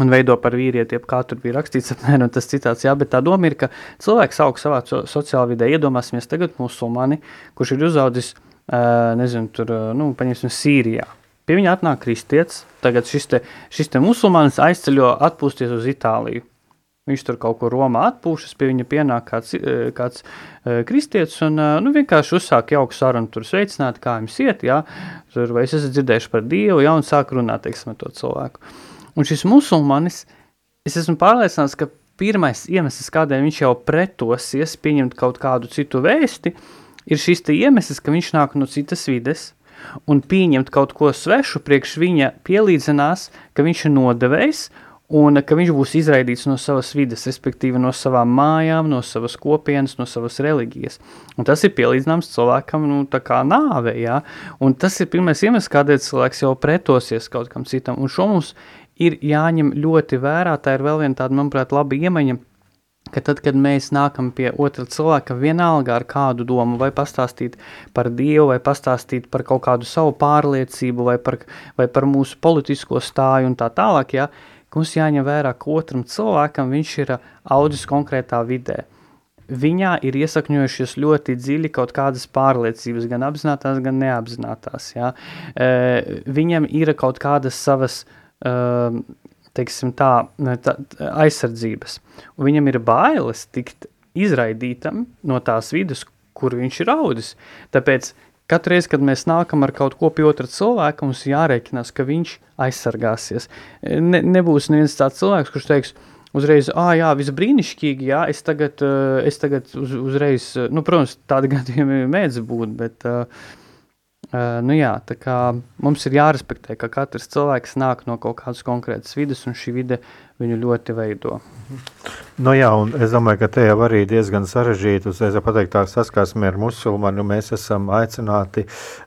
B: un veido par vīrieti, kā tur bija rakstīts, apmēram tas citāts, jā, bet tā doma ir, ka cilvēks aug savā so, sociālā vidē, iedomāsimies tagad musulmani, kurš ir uzaudzis, uh, nezinu, tur, uh, nu, paņemsim, Sīrijā. Pie viņa atnāk kristietis, tagad šis te, šis te musulmanis aizceļo atpūsties uz Itāliju. Viņš tur kaut kur Romā atpūšas, pie viņa pienāk kāds, kāds uh, kristietis un uh, nu, vienkārši uzsāk jauku sarunu, tur sveicināt, kā jums iet, jā, tur vai es esmu dzirdējuši par Dievu, jā, un sāk runāt, teiksim, ar to cilvēku. Un šis musulmanis, es esmu pārliecināts, ka pirmais iemesls, kādēļ viņš jau pretosies pieņemt kaut kādu citu vēsti, ir šis te iemesls, ka viņš nāk no citas vides, un pieņemt kaut ko svešu priekš viņa pielīdzinās, ka viņš ir nodevējs, un ka viņš būs izraidīts no savas vides, respektīvi no savām mājām, no savas kopienas, no savas reliģijas. Un tas ir pielīdzināms cilvēkam, nu, tā kā nāve, jā. Un tas ir pirmais iemesls, kādēļ cilvēks jau pretosies kaut kam citam. Un šo mums ir jāņem ļoti vērā, tā ir vēl viena tāda, manuprāt, laba iemaņa, ka tad, kad mēs nākam pie otra cilvēka, vienalga ar kādu domu, vai pastāstīt par Dievu, vai pastāstīt par kaut kādu savu pārliecību, vai par, vai par mūsu politisko stāju un tā tālāk, ja, mums jāņem vērā, ka otram cilvēkam viņš ir audzis konkrētā vidē. Viņā ir iesakņojušies ļoti dziļi kaut kādas pārliecības, gan apzinātās, gan neapzinātās. Ja? E, viņam ir kaut kādas savas, e, teiksim tā, tā aizsardzības. Un viņam ir bailes tikt izraidītam no tās vidas, kur viņš ir audzis. Tāpēc Katru reizi, kad mēs nākam ar kaut ko pie otra cilvēka, mums jārēķinās, ka viņš aizsargāsies. Ne, nebūs neviens tāds cilvēks, kurš teiks, uzreiz, ah, jā, viss brīnišķīgi, jā, es tagad, es tagad uz, uzreiz, nu, protams, tādi gadījumi mēdz būt, bet, uh, nu jā, mums ir jārespektē, ka katrs cilvēks nāk no kaut kādas konkrētas vidas, un šī vide viņu ļoti veido.
A: Nu jā, un es domāju, ka te jau arī diezgan sarežģīti uzreiz pateikt tā saskarsme ar musulmanu, mēs esam aicināti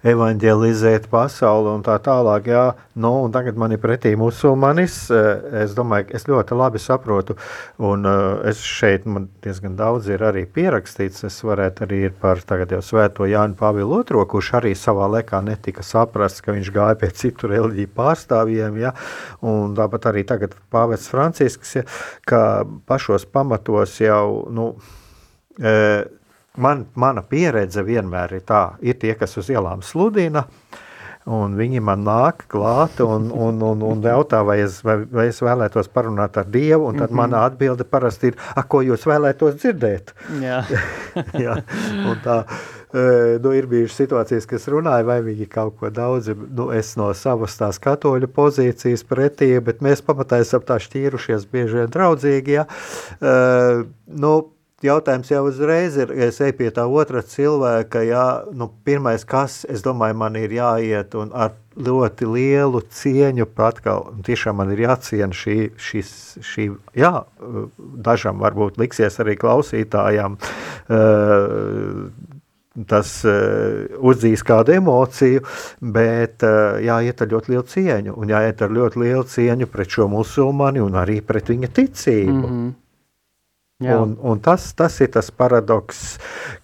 A: evanģelizēt pasauli un tā tālāk, jā, nu, un tagad man ir pretī musulmanis, es domāju, es ļoti labi saprotu, un es šeit, man diezgan daudz ir arī pierakstīts, es varētu arī ir par tagad jau svēto Jāni Pāvilu II, kurš arī savā laikā netika saprasts, ka viņš gāja pie citu reliģiju pārstāvjiem, jā, un tāpat arī tagad Pāvests Francisks, ka pašos pamatos jau, nu, e, man, mana pieredze vienmēr ir tā, ir tie, kas uz ielām sludina, un viņi man nāk klāt un, un, un, un jautā, vai es, vai, vai es vēlētos parunāt ar Dievu, un tad mm -hmm. mana atbilde parasti ir, ko jūs vēlētos dzirdēt?
B: Jā.
A: Jā, un tā, nu, ir bijušas situācijas, kas runāja, vai viņi kaut ko daudz, nu, es no savas tās katoļu pozīcijas pretī, bet mēs pamatā esam tā šķīrušies bieži vien draudzīgi, ja. Nu, jautājums jau uzreiz ir, ja es eju pie tā otra cilvēka, jā, nu, pirmais, kas, es domāju, man ir jāiet un ar ļoti lielu cieņu atkal, tiešām man ir jāciena šī, šis, šī, jā, dažam varbūt liksies arī klausītājām, uh, tas uh, uzdzīs kādu emociju, bet uh, jāiet ar ļoti lielu cieņu, un jāiet ar ļoti lielu cieņu pret šo musulmani un arī pret viņa ticību. Mm -hmm. Jā. Un, un tas, tas ir tas paradoks,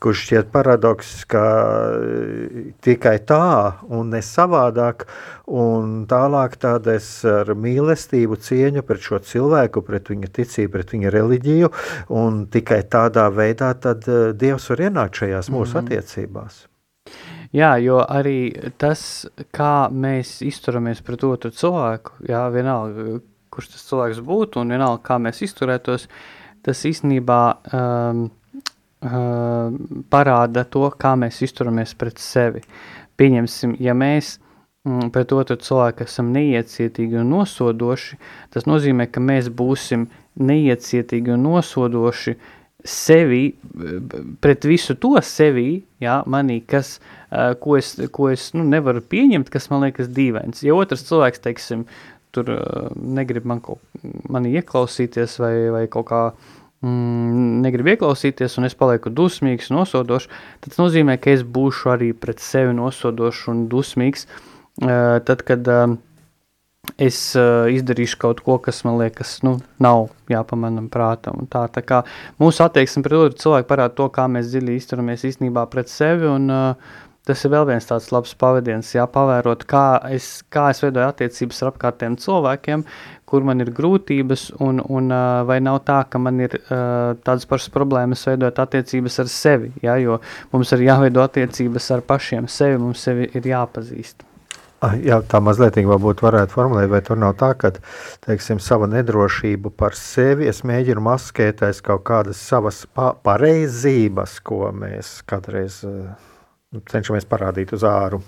A: kurš šķiet paradoks, ka eh, tikai tā un ne savādāk, un tālāk tādā es ar mīlestību cieņu pret šo cilvēku, pret viņa ticību, pret viņa reliģiju, un tikai tādā veidā tad eh, Dievs var ienākt šajās mūsu mm. attiecībās.
B: Jā, jo arī tas, kā mēs izturamies pret otru cilvēku, jā, vienalga, kurš tas cilvēks būtu, un vienalga, kā mēs izturētos, uh, tas īstenībā um, uh, parāda to, kā mēs izturamies pret sevi. Pieņemsim, ja mēs mm, pret otru cilvēku esam neiecietīgi un nosodoši, tas nozīmē, ka mēs būsim neiecietīgi un nosodoši sevi, pret visu to sevi, jā, manī, kas, uh, ko es, ko es nu, nevaru pieņemt, kas man liekas dīvains. Ja otrs cilvēks, teiksim, tur negrib man kaut, mani ieklausīties vai, vai kaut kā mm, negrib ieklausīties, un es palieku dusmīgs, nosodošs, tad tas nozīmē, ka es būšu arī pret sevi nosodošs un dusmīgs. Uh, tad, kad uh, es uh, izdarīšu kaut ko, kas man liekas, nu, nav jāpamanam prātam. Tā, tā kā mūsu attieksme pret otru cilvēku parāda to, kā mēs dziļi izturamies īstenībā pret sevi, un uh, Tas ir vēl viens tāds labs pavadiens, jā, pavērot, kā es, kā es veidoju attiecības ar apkārtējiem cilvēkiem, kur man ir grūtības, un, un vai nav tā, ka man ir uh, tādas pašas problēmas veidot attiecības ar sevi, jā, jo mums ir jāveido attiecības ar pašiem sevi, mums sevi ir jāpazīst.
A: Ah, jā, tā mazliet varbūt varētu formulēt, vai tur nav tā, ka teiksim, sava nedrošība par sevi es mēģinu maskēt aiz kaut kādas savas pa pareizības, ko mēs kādreiz uh, cenšamies parādīt uz āru.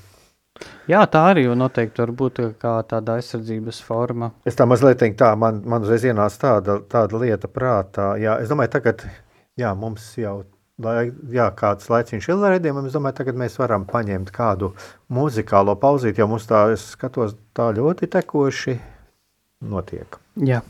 C: Jā, tā arī noteikti var būt kā tāda aizsardzības forma.
A: Es tā mazliet teiktu, tā man, man uzreiz ienāca tāda, tāda lieta prātā. Jā, es domāju, tagad jā, mums jau lai, jā, kāds laiciņš ir raidījumam, es domāju, tagad mēs varam paņemt kādu muzikālo pauzīti, jo mums tā, es skatos, tā ļoti tekoši notiek.
C: Jā.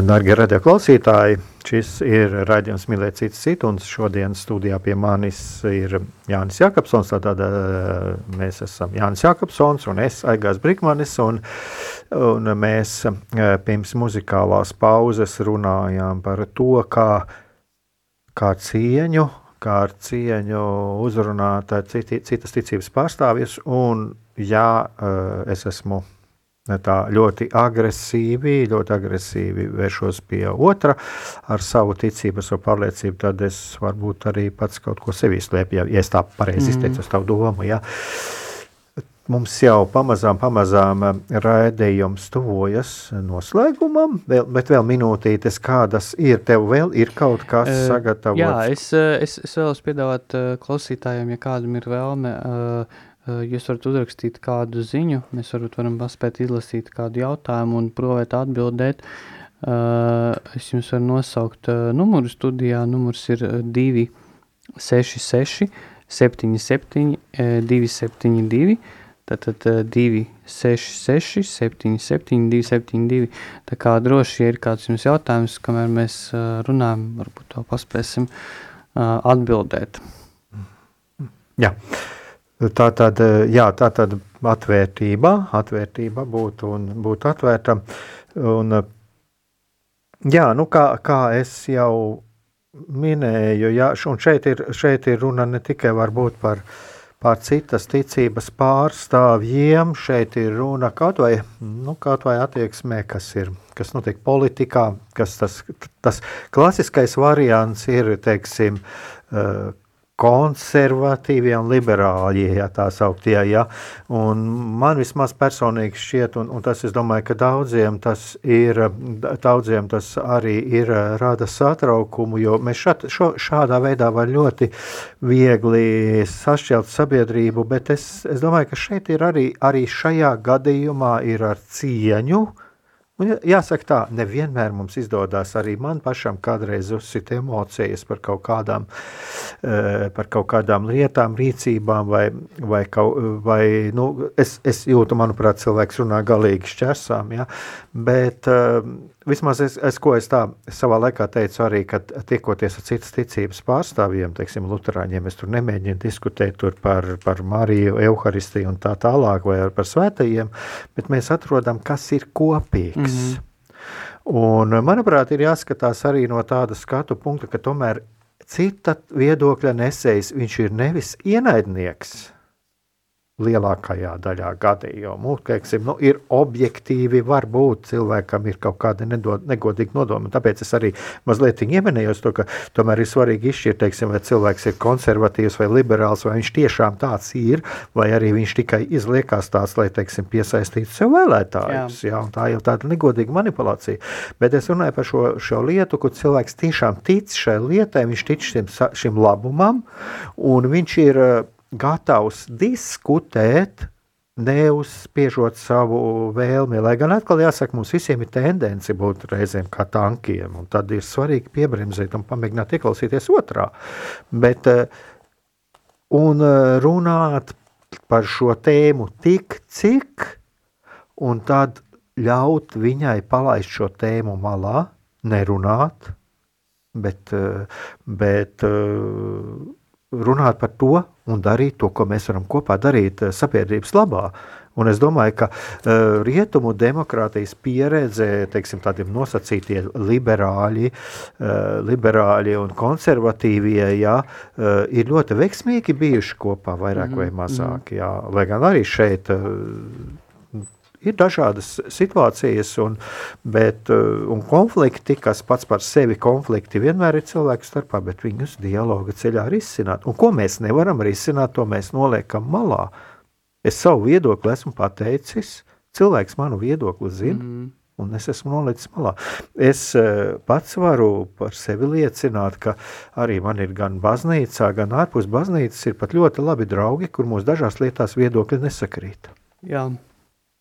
A: Darbie radioklausītāji, šis ir raidījums Mīlēt citu citu, un šodien studijā pie manis ir Jānis Jakobsons. Tātad mēs esam Jānis Jakobsons un es, Aigās Brikmanis, un, un mēs pirms muzikālās pauzes runājām par to, kā, kā cieņu, kā ar cieņu uzrunāt citi, citas ticības pārstāvjus, un ja es esmu tā ļoti agresīvi, ļoti agresīvi vēršos pie otra ar savu ticību, savu pārliecību, tad es varbūt arī pats kaut ko sevī slēpju, ja, ja es tā pareizi mm. izteicu tavu domu. Ja. Mums jau pamazām, pamazām raidījums tuvojas noslēgumam, vēl, bet vēl minūtītes, kādas ir, tev vēl ir kaut kas uh, sagatavots?
C: Jā, es, es, es vēlos piedāvāt klausītājiem, ja kādam ir vēlme, uh, Eh, jūs varat uzrakstīt kādu ziņu, mēs varbūt varam paspēt izlasīt kādu jautājumu un provēt atbildēt. Uh, es jums varu nosaukt uh, numuru studijā. Numurs ir 266 77 272. Tātad 266 77 272. Tā kā droši, ja ir kāds jums jautājums, kamēr mēs runājam, varbūt to paspēsim atbildēt.
A: Jā. Yeah. Tā tad, jā, tā tad atvērtība, atvērtība būtu un būtu atvērta. Un, jā, nu kā, kā es jau minēju, jā, un šeit ir, šeit ir runa ne tikai par, pār citas ticības pārstāvjiem. Šeit ir runa kaut vai, nu, kaut vai attieksmē, kas ir, kas notiek politikā, kas tas, tas klasiskais variants ir, teiksim, konservatīvie un liberāļie, ja tā sauktie. Ja. Un man vismaz personīgi šķiet, un, un tas, es domāju, ka daudziem tas ir, daudziem tas arī ir rada satraukumu, jo mēs šat, šo, šādā veidā var ļoti viegli sašķelt sabiedrību, bet es, es domāju, ka šeit ir arī, arī šajā gadījumā ir ar cieņu, uh, Un jāsaka tā, nevienmēr mums izdodas arī man pašam kādreiz uzsit emocijas par kaut kādām, eh, par kaut kādām lietām, rīcībām, vai, vai, kaut, vai nu, es, es jūtu, manuprāt, cilvēks runā galīgi šķersām, ja? bet uh, vismaz es, es, ko es tā savā laikā teicu, arī, kad tiekoties ar citas ticības pārstāvjiem, teiksim, luterāņiem, es tur nemēģinu diskutēt tur par, par Mariju, Euharistiju un tā tālāk, vai par svētajiem, bet mēs atrodam, kas ir kopīgs. Mm -hmm. Un, manuprāt, ir jāskatās arī no tāda skatu punkta, ka tomēr cita viedokļa nesējs, viņš ir nevis ienaidnieks, lielākajā daļā gadījumu. Teiksim, nu, ir objektīvi, var būt cilvēkam ir kaut kāda nedod, negodīga nodoma. Tāpēc es arī mazliet ieminējos to, ka tomēr ir svarīgi izšķirt, teiksim, vai cilvēks ir konservatīvs vai liberāls, vai viņš tiešām tāds ir, vai arī viņš tikai izliekās tāds, lai, teiksim, piesaistītu sev vēlētājus. Jā. Jā, tā jau tāda negodīga manipulācija. Bet es runāju par šo, šo lietu, kur cilvēks tiešām tic šai lietai, viņš tic šim, šim labumam, un viņš ir gatavs diskutēt, neuzspiežot savu vēlmi. Lai gan atkal jāsaka, mums visiem ir tendence būt reizēm kā tankiem, un tad ir svarīgi piebremzēt un pamēģināt ieklausīties otrā. Bet, eh, un eh, runāt par šo tēmu tik, cik, un tad ļaut viņai palaist šo tēmu malā, nerunāt, bet, eh, bet runāt par to un darīt to, ko mēs varam kopā darīt eh, sabiedrības labā. Un es domāju, ka uh, rietumu demokrātijas pieredze, teiksim, tādiem nosacītie liberāļi, uh, liberāļi un konservatīvie, jā, uh, ir ļoti veiksmīgi bijuši kopā, vairāk mm -hmm. vai mazāk. Jā. Lai gan arī šeit uh, ir dažādas situācijas un, bet, uh, un konflikti, kas pats par sevi konflikti vienmēr ir cilvēku starpā, bet viņus dialoga ceļā risināt. Un ko mēs nevaram risināt, to mēs noliekam malā. Es savu viedokli esmu pateicis, cilvēks manu viedokli zina. Mm. Un es esmu nolicis malā. Es uh, pats varu par sevi liecināt, ka arī man ir gan baznīcā, gan ārpus baznīcas ir pat ļoti labi draugi, kur mūsu dažās lietās viedokļi nesakrīt.
B: Jā.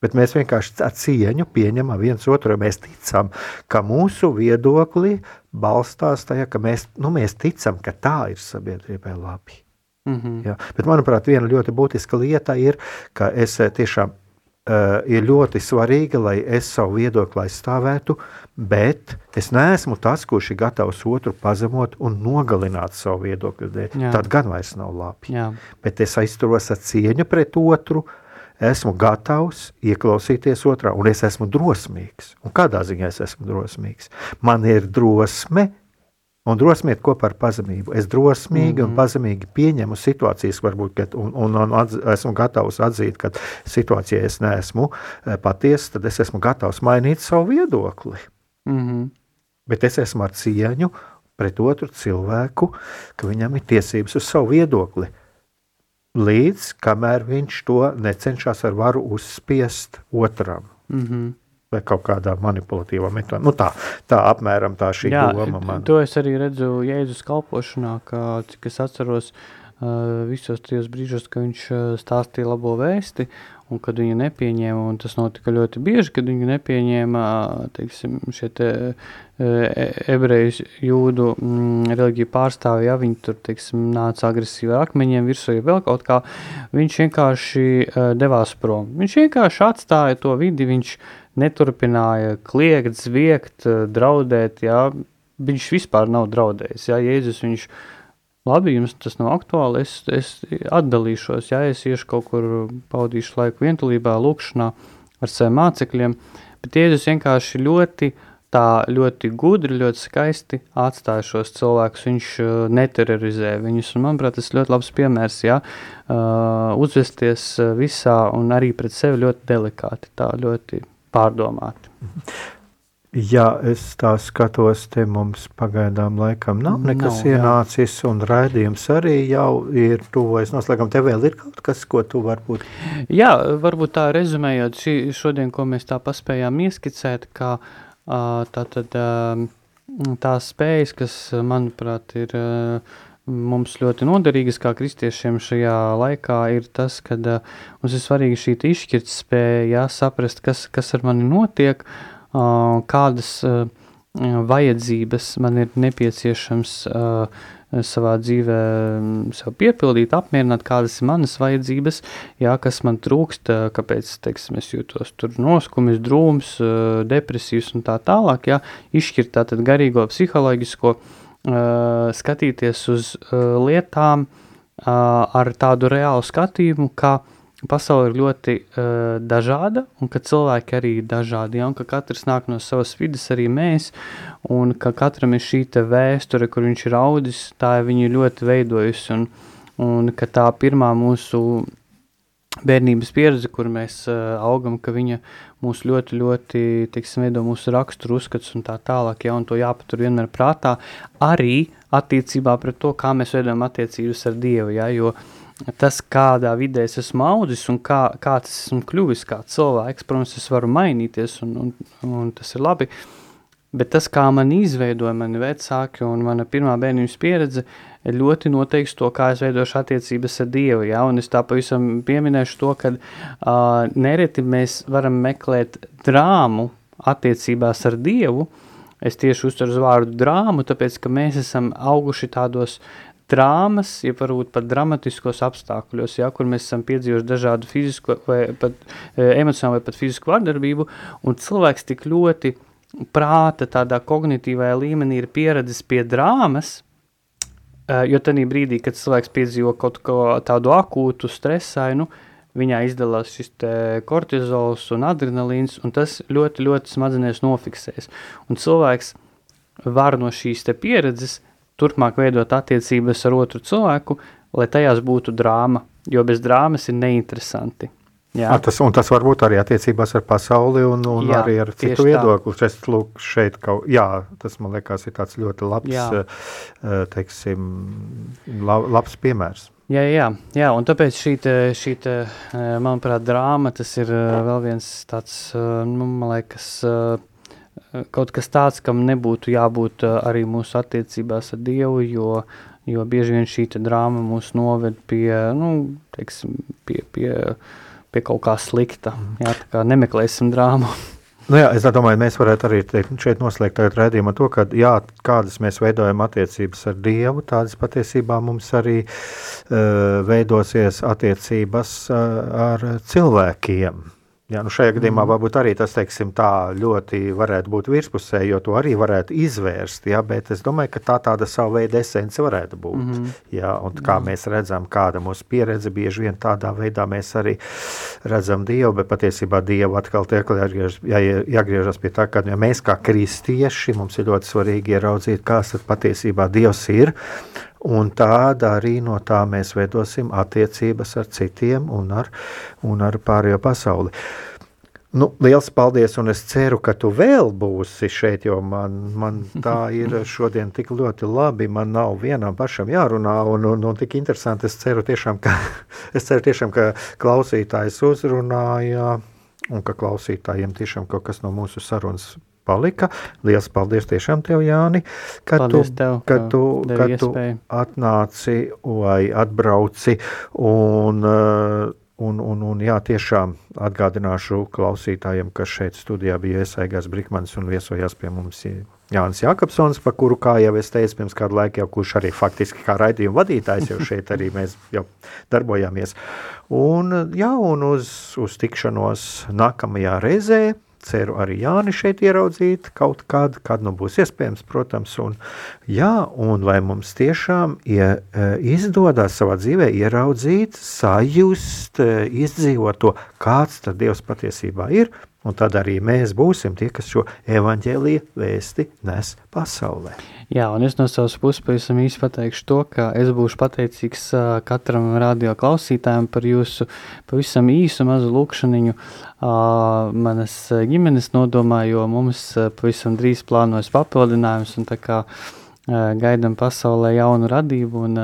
A: Bet mēs vienkārši ar cieņu pieņemam viens otru. Mēs ticam, ka mūsu viedokli balstās tajā, ka mēs, nu, mēs ticam, ka tā ir sabiedrībai labi. Mm -hmm. ja? Bet, manuprāt, viena ļoti būtiska lieta ir, ka es eh, tiešām uh, ir ļoti svarīgi, lai es savu viedokli aizstāvētu, bet es neesmu tas, kurš ir gatavs otru pazemot un nogalināt savu viedokli. Tad gan vairs nav labi. Jā. Bet es aizturos ar cieņu pret otru, uh, esmu gatavs ieklausīties otrā, un es esmu drosmīgs. Un kādā ziņā es esmu drosmīgs? Man ir drosme, un drosme iet kopā ar pazemību. Es drosmīgi mm -hmm. un mhm. pazemīgi pieņemu situācijas, varbūt, kad, un, un, un atz, esmu gatavs atzīt, ka situācijā es neesmu eh, patiesa, tad es esmu gatavs mainīt savu viedokli. Mm -hmm. Bet es esmu ar cieņu pret otru cilvēku, ka viņam ir tiesības uz savu viedokli līdz kamēr viņš to necenšas ar varu uzspiest otram. Mm -hmm. Vai kaut kādā manipulatīvā metodē. Nu tā, tā apmēram tā šī Jā, doma man.
B: To es arī redzu Jēzus kalpošanā, ka, cik es atceros, uh, visos tajos brīžos, ka viņš uh, stāstīja labo vēsti, un kad viņu nepieņēma, un tas notika ļoti bieži, kad viņu nepieņēma teiksim, šie te, e, ebreju jūdu mm, reliģiju pārstāvji, ja viņi tur teiksim, nāca agresīvi ar akmeņiem virsū, ja vēl kaut kā, viņš vienkārši devās prom. Viņš vienkārši atstāja to vidi, viņš neturpināja kliegt, zviegt, draudēt, ja, viņš vispār nav draudējis, ja, Jēzus viņš labi, jums tas nav aktuāli, es, es atdalīšos, ja es iešu kaut kur, paudīšu laiku vientulībā, lūkšanā ar saviem mācekļiem, bet Jēzus vienkārši ļoti tā ļoti gudri, ļoti skaisti atstāja šos cilvēkus. Viņš uh, neterorizē viņus. Un, manuprāt, tas ir ļoti labs piemērs. Ja? Uh, uzvesties visā un arī pret sevi ļoti delikāti, tā ļoti pārdomāti.
A: Ja es tā skatos, te mums pagaidām laikam nav nekas nav, ienācis, jā. un raidījums arī jau ir tuvojas noslēgam. Tev vēl ir kaut kas, ko tu varbūt...
B: Jā, varbūt tā rezumējot šī, šodien, ko mēs tā paspējām ieskicēt, ka tā tad tās spējas, kas, manuprāt, ir mums ļoti noderīgas kā kristiešiem šajā laikā, ir tas, ka mums ir svarīgi šī izšķirt spēja, jā, saprast, kas, kas ar mani notiek, uh, kādas vajadzības man ir nepieciešams savā dzīvē sev piepildīt, apmierināt, kādas ir manas vajadzības, jā, kas man trūkst, kāpēc, teiksim, es jūtos tur noskumis, drūms, depresijas un tā tālāk, jā, izšķirt tātad garīgo, psiholoģisko, skatīties uz lietām ar tādu reālu skatījumu, kā pasaule ir ļoti uh, dažāda, un ka cilvēki arī ir dažādi, ja, un ka katrs nāk no savas vidas, arī mēs, un ka katram ir šī vēsture, kur viņš ir audis, tā ir viņu ļoti veidojusi, un, un ka tā pirmā mūsu bērnības pieredze, kur mēs uh, augam, ka viņa mūs ļoti, ļoti, teiksim, veido mūsu raksturu uzskats un tā tālāk, ja, un to jāpatur vienmēr prātā, arī attiecībā pret to, kā mēs veidojam attiecības ar Dievu, ja, jo uh, tas, kādā vidē es esmu audzis un kā, kā tas esmu kļuvis kā cilvēks, protams, es varu mainīties un, un, un tas ir labi, bet tas, kā man izveidoja mani vecāki un mana pirmā bērnības pieredze, ļoti noteiks to, kā es veidošu attiecības ar Dievu, ja? un es tā pavisam pieminēšu to, ka uh, nereti mēs varam meklēt drāmu attiecībās ar Dievu, es tieši uztveru uz vārdu drāmu, tāpēc, ka mēs esam auguši tādos drāmas, ja varbūt pat dramatiskos apstākļos, ja, kur mēs esam piedzīvojuši dažādu fizisku vai pat e, emocionālu vai pat fizisku vardarbību, un cilvēks tik ļoti prāta tādā kognitīvajā līmenī ir pieredzis pie drāmas, e, jo tanī brīdī, kad cilvēks piedzīvo kaut ko tādu akūtu stresainu, viņā izdalās šis kortizols un adrenalīns, un tas ļoti, ļoti smadzenēs nofiksēs. Un cilvēks var no šīs pieredzes turpmāk veidot attiecības ar otru cilvēku, lai tajās būtu drāma, jo bez drāmas ir neinteresanti.
A: Jā. A, tas, un tas var būt arī attiecībās ar pasauli un, un jā, arī ar citu viedokli. Es lūk, šeit kaut, jā, tas man liekas ir tāds ļoti labs, jā. Eh, teiksim, labs piemērs.
B: Jā, jā, jā, un tāpēc šī, te, šī eh, manuprāt, drāma, tas ir eh, vēl viens tāds, nu, man liekas, kaut kas tāds, kam nebūtu jābūt eh, arī mūsu attiecībās ar Dievu, jo, jo bieži vien šī drāma mūs noved pie, nu, teiksim, pie, pie, pie kaut kā slikta. Jā, tā kā nemeklēsim drāmu.
A: Nu jā, es domāju, mēs varētu arī teikt, šeit noslēgt redzējumu to, ka jā, kādas mēs veidojam attiecības ar Dievu, tādas patiesībā mums arī uh, veidosies attiecības uh, ar cilvēkiem. Jā, nu šajā gadījumā mm. varbūt arī tas teiksim, tā ļoti varētu būt virspusē, jo to arī varētu izvērst. Jā, bet es domāju, ka tā tāda sava veida esence varētu būt. Mm -hmm. jā, un kā mm. mēs redzam, kāda mūsu pieredze bieži vien tādā veidā mēs arī redzam Dievu, bet patiesībā Dievu atkal tiek jāgriežas, jā, jāgriežas pie tā, ka ja mēs kā kristieši mums ir ļoti svarīgi ieraudzīt, kāds patiesībā Dievs ir. Un tāda arī no tā mēs veidosim attiecības ar citiem un ar, un ar pārējo pasauli. Nu, liels paldies, un es ceru, ka tu vēl būsi šeit, jo man, man tā ir šodien tik ļoti labi. Man nav vienam pašam jārunā, un, un, un tik interesanti. Es ceru, tiešām, ka, es ceru tiešām, ka klausītājs uzrunāja, un ka klausītājiem tiešām kaut kas no mūsu sarunas palika. Lielas paldies tiešām tev, Jāni, ka paldies tu, tev, ka tu, ka tu atnāci vai atbrauci un uh, Un, un, un jā, tiešām atgādināšu klausītājiem, ka šeit studijā bija iesaigās Brīsmans un viesojās pie mums Jānis Jākapsons, par kuru, kā jau es teicu, pirms kādu laiku jau kurš arī faktiski kā raidījuma vadītājs jau šeit arī mēs jau darbojāmies. Un, jā, un uz, uz tikšanos nākamajā reizē ceru arī Jāni šeit ieraudzīt kaut kad, kad nu būs iespējams, protams, un jā, un lai mums tiešām ie, e, izdodas savā dzīvē ieraudzīt, sajust, e, izdzīvot to, kāds tad Dievs patiesībā ir,
D: Un tad arī mēs būsim tie, kas šo evaņģēlīju vēsti nes pasaulē.
B: Jā, un es no savas puses pavisam īsi pateikšu to, ka es būšu pateicīgs katram radio klausītājam par jūsu pavisam īsu mazu lūkšaniņu manas ģimenes nodomā, jo mums pavisam drīz plānojas papildinājums un tā kā gaidam pasaulē jaunu radību un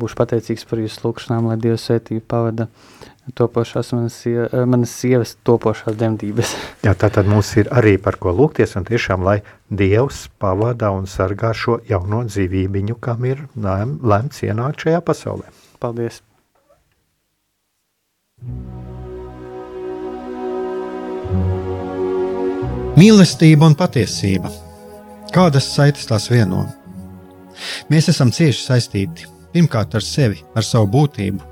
B: būšu pateicīgs par jūsu lūkšanām, lai Dievs svētību pavada uh, topošās manas, eh, manas sievas topošās demdības.
D: Jā, tā tad mums ir arī par ko lūgties un tiešām, lai Dievs pavada un sargā šo jauno dzīvībiņu, kam ir lēm, lemts ienākt šajā pasaulē.
B: Paldies!
A: Mīlestība un patiesība. Kādas saites tās vieno? Mēs esam cieši saistīti pirmkārt ar sevi, ar savu būtību,